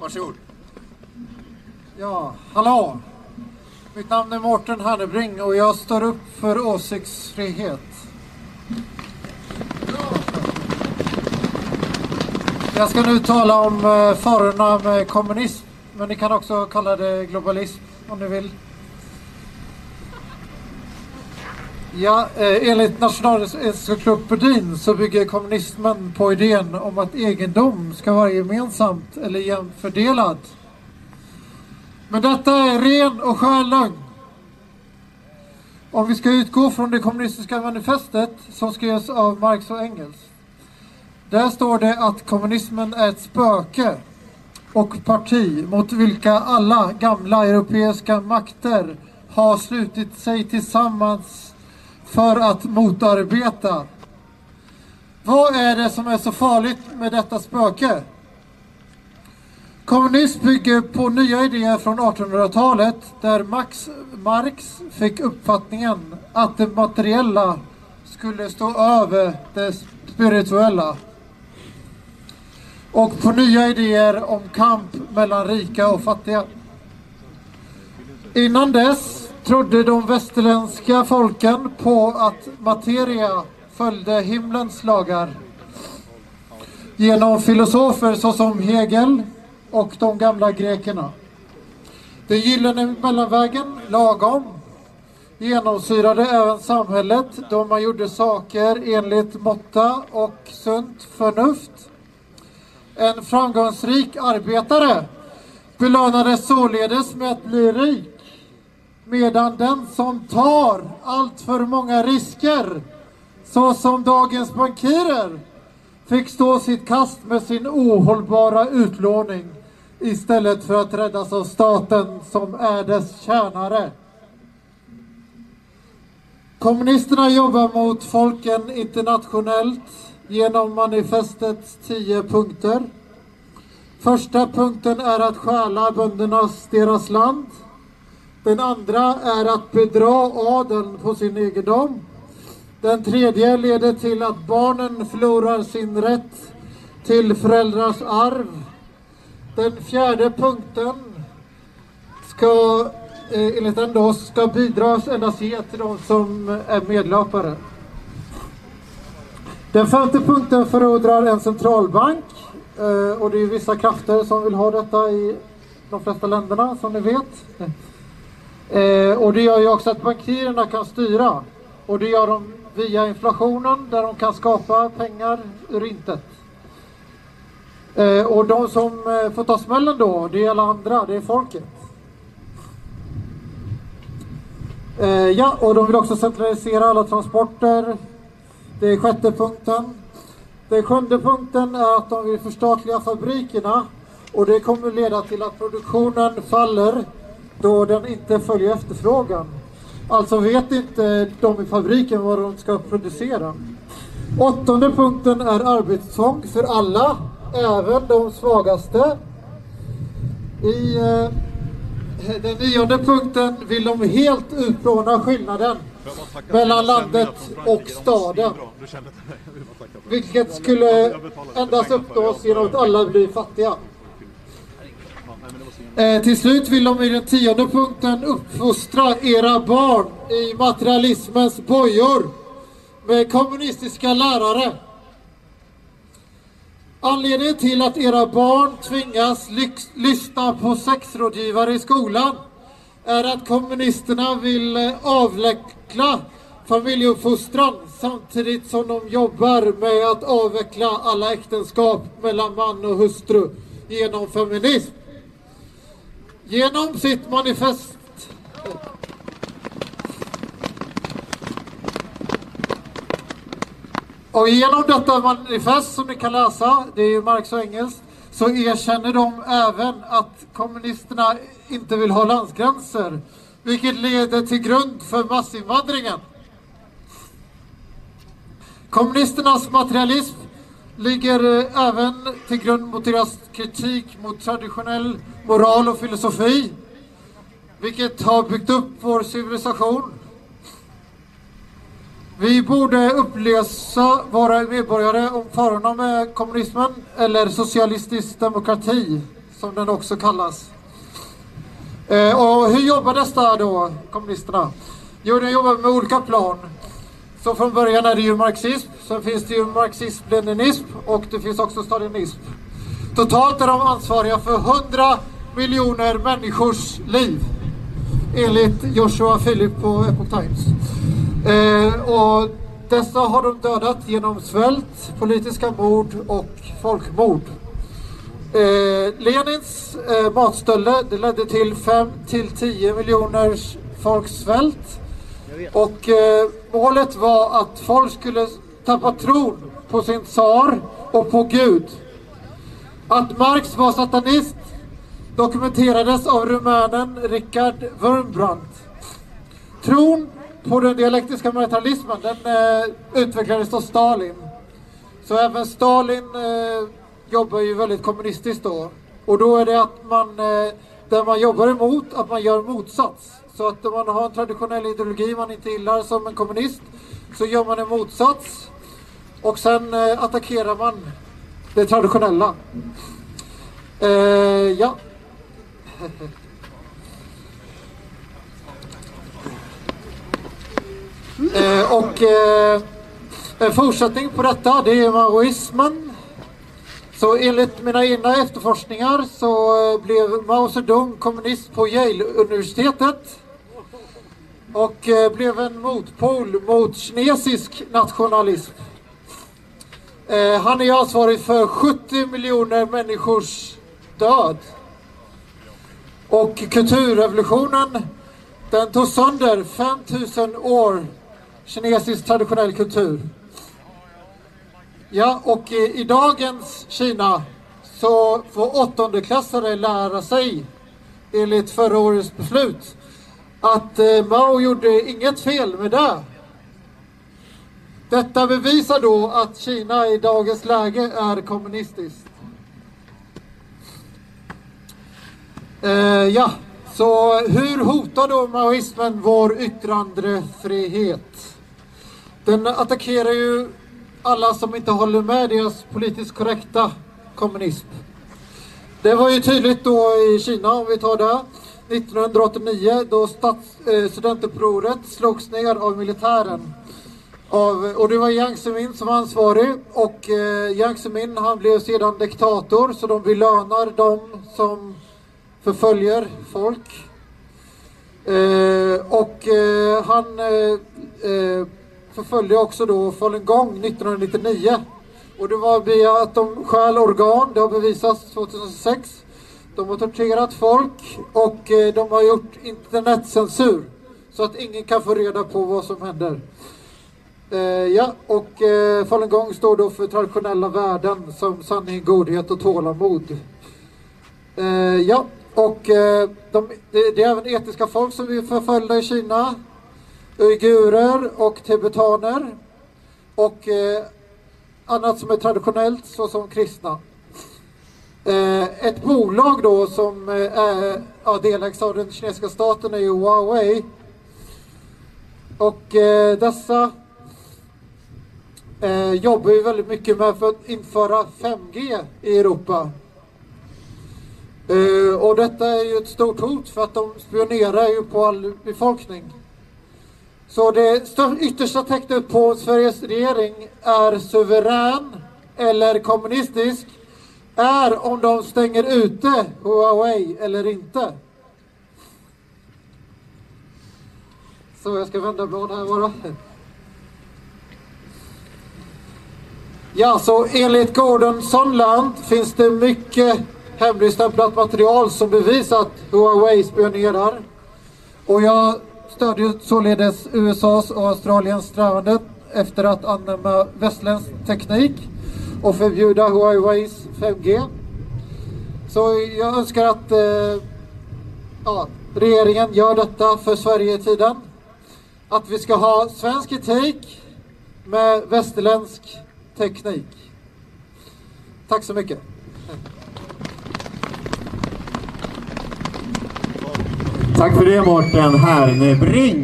Varsågod. Ja, hallå! Mitt namn är Mårten Hannebring och jag står upp för åsiktsfrihet. Jag ska nu tala om eh, farorna med kommunism, men ni kan också kalla det globalism om ni vill. Ja, eh, enligt Nationalencyklopedin så bygger kommunismen på idén om att egendom ska vara gemensamt eller jämnt fördelad. Men detta är ren och skär lögn. Om vi ska utgå från det kommunistiska manifestet som skrevs av Marx och Engels. Där står det att kommunismen är ett spöke och parti mot vilka alla gamla europeiska makter har slutit sig tillsammans för att motarbeta. Vad är det som är så farligt med detta spöke? Kommunism bygger på nya idéer från 1800-talet där Max Marx fick uppfattningen att det materiella skulle stå över det spirituella. Och på nya idéer om kamp mellan rika och fattiga. Innan dess trodde de västerländska folken på att materia följde himlens lagar. Genom filosofer såsom Hegel och de gamla grekerna. Den gyllene mellanvägen, lagom, genomsyrade även samhället då man gjorde saker enligt måtta och sunt förnuft. En framgångsrik arbetare belönades således med att bli rik medan den som tar allt för många risker så som dagens bankirer fick stå sitt kast med sin ohållbara utlåning istället för att räddas av staten som är dess tjänare. Kommunisterna jobbar mot folken internationellt genom manifestets tio punkter. Första punkten är att stjäla böndernas deras land. Den andra är att bedra adeln på sin egendom. Den tredje leder till att barnen förlorar sin rätt till föräldrars arv. Den fjärde punkten ska eh, enligt den då ska bidras endast ge till de som är medlöpare. Den femte punkten förordrar en centralbank eh, och det är vissa krafter som vill ha detta i de flesta länderna som ni vet. Eh, och det gör ju också att bankirerna kan styra och det gör de via inflationen där de kan skapa pengar ur intet. Eh, och de som eh, får ta smällen då, det är alla andra, det är folket. Eh, ja, och de vill också centralisera alla transporter. Det är sjätte punkten. Den sjunde punkten är att de vill förstatliga fabrikerna och det kommer leda till att produktionen faller då den inte följer efterfrågan. Alltså vet inte de i fabriken vad de ska producera. Åttonde punkten är arbetstvång för alla, även de svagaste. I eh, den nionde punkten vill de helt utplåna skillnaden mellan landet och staden. Vilket skulle endast uppnås genom att alla blir fattiga. Eh, till slut vill de i den tionde punkten uppfostra era barn i materialismens bojor med kommunistiska lärare. Anledningen till att era barn tvingas lyssna på sexrådgivare i skolan är att kommunisterna vill eh, avveckla familjeuppfostran samtidigt som de jobbar med att avveckla alla äktenskap mellan man och hustru genom feminism. Genom sitt manifest Och genom detta manifest som ni kan läsa, det är ju Marx och Engels, så erkänner de även att kommunisterna inte vill ha landsgränser, vilket leder till grund för massinvandringen. Kommunisternas materialism ligger eh, även till grund mot deras kritik mot traditionell moral och filosofi, vilket har byggt upp vår civilisation. Vi borde upplysa våra medborgare om farorna med eh, kommunismen eller socialistisk demokrati som den också kallas. Eh, och hur jobbar dessa då, kommunisterna? Jo, de jobbar med olika plan. Så från början är det ju marxism, sen finns det ju marxism-leninism och det finns också stalinism. Totalt är de ansvariga för 100 miljoner människors liv. Enligt Joshua Philip på Epoch Times. Eh, och dessa har de dödat genom svält, politiska mord och folkmord. Eh, Lenins eh, matstölder det ledde till 5 till 10 miljoner folks svält. Och eh, målet var att folk skulle tappa tron på sin tsar och på Gud. Att Marx var satanist dokumenterades av rumänen Richard Wurmbrandt. Tron på den dialektiska materialismen den eh, utvecklades av Stalin. Så även Stalin eh, jobbar ju väldigt kommunistiskt då. Och då är det att man, eh, där man jobbar emot, att man gör motsats. Så att om man har en traditionell ideologi man inte gillar som en kommunist så gör man en motsats och sen eh, attackerar man det traditionella. Eh, ja. eh, och eh, en fortsättning på detta det är maoismen. Så enligt mina egna efterforskningar så eh, blev Mao Zedong kommunist på Yale-universitetet och eh, blev en motpol mot kinesisk nationalism. Eh, han är ansvarig för 70 miljoner människors död. Och kulturrevolutionen, den tog sönder 5000 år kinesisk traditionell kultur. Ja, och i, i dagens Kina så får åttondeklassare lära sig enligt förra årets beslut att eh, Mao gjorde inget fel med det. Detta bevisar då att Kina i dagens läge är kommunistiskt. Eh, ja, så hur hotar då maoismen vår yttrandefrihet? Den attackerar ju alla som inte håller med deras politiskt korrekta kommunism. Det var ju tydligt då i Kina, om vi tar det. 1989 då stats, eh, studentupproret slogs ner av militären. Av, och det var Jiang Zemin som var ansvarig och eh, Jiang Zemin han blev sedan diktator så de belönar de som förföljer folk. Eh, och eh, han eh, eh förföljde också då Falungong 1999. Och det var via att de stjäl organ, det har bevisats 2006. De har torterat folk och eh, de har gjort internetcensur. Så att ingen kan få reda på vad som händer. Eh, ja, och eh, Falungong står då för traditionella värden som sanning, godhet och tålamod. Eh, ja, och eh, de, det, det, är även etiska folk som är förföljda i Kina. Uigurer och tibetaner. Och eh, annat som är traditionellt såsom kristna. Eh, ett bolag då som eh, är, ja, delägs av den kinesiska staten är ju Huawei. Och eh, dessa eh, jobbar ju väldigt mycket med för att införa 5G i Europa. Eh, och detta är ju ett stort hot för att de spionerar ju på all befolkning. Så det yttersta tecknet på Sveriges regering är suverän eller kommunistisk är om de stänger ute Huawei eller inte. Så jag ska vända blad här bara. Ja, så enligt Gordon Sondland finns det mycket hemligstämplat material som bevisar att Huawei spionerar. Och jag stödjer således USAs och Australiens strävanden efter att använda västländsk teknik och förbjuda Huaweis 5G. Så jag önskar att eh, ja, regeringen gör detta för Sverige i tiden. Att vi ska ha svensk etik med västerländsk teknik. Tack så mycket. Tack för det Mårten Hernebring.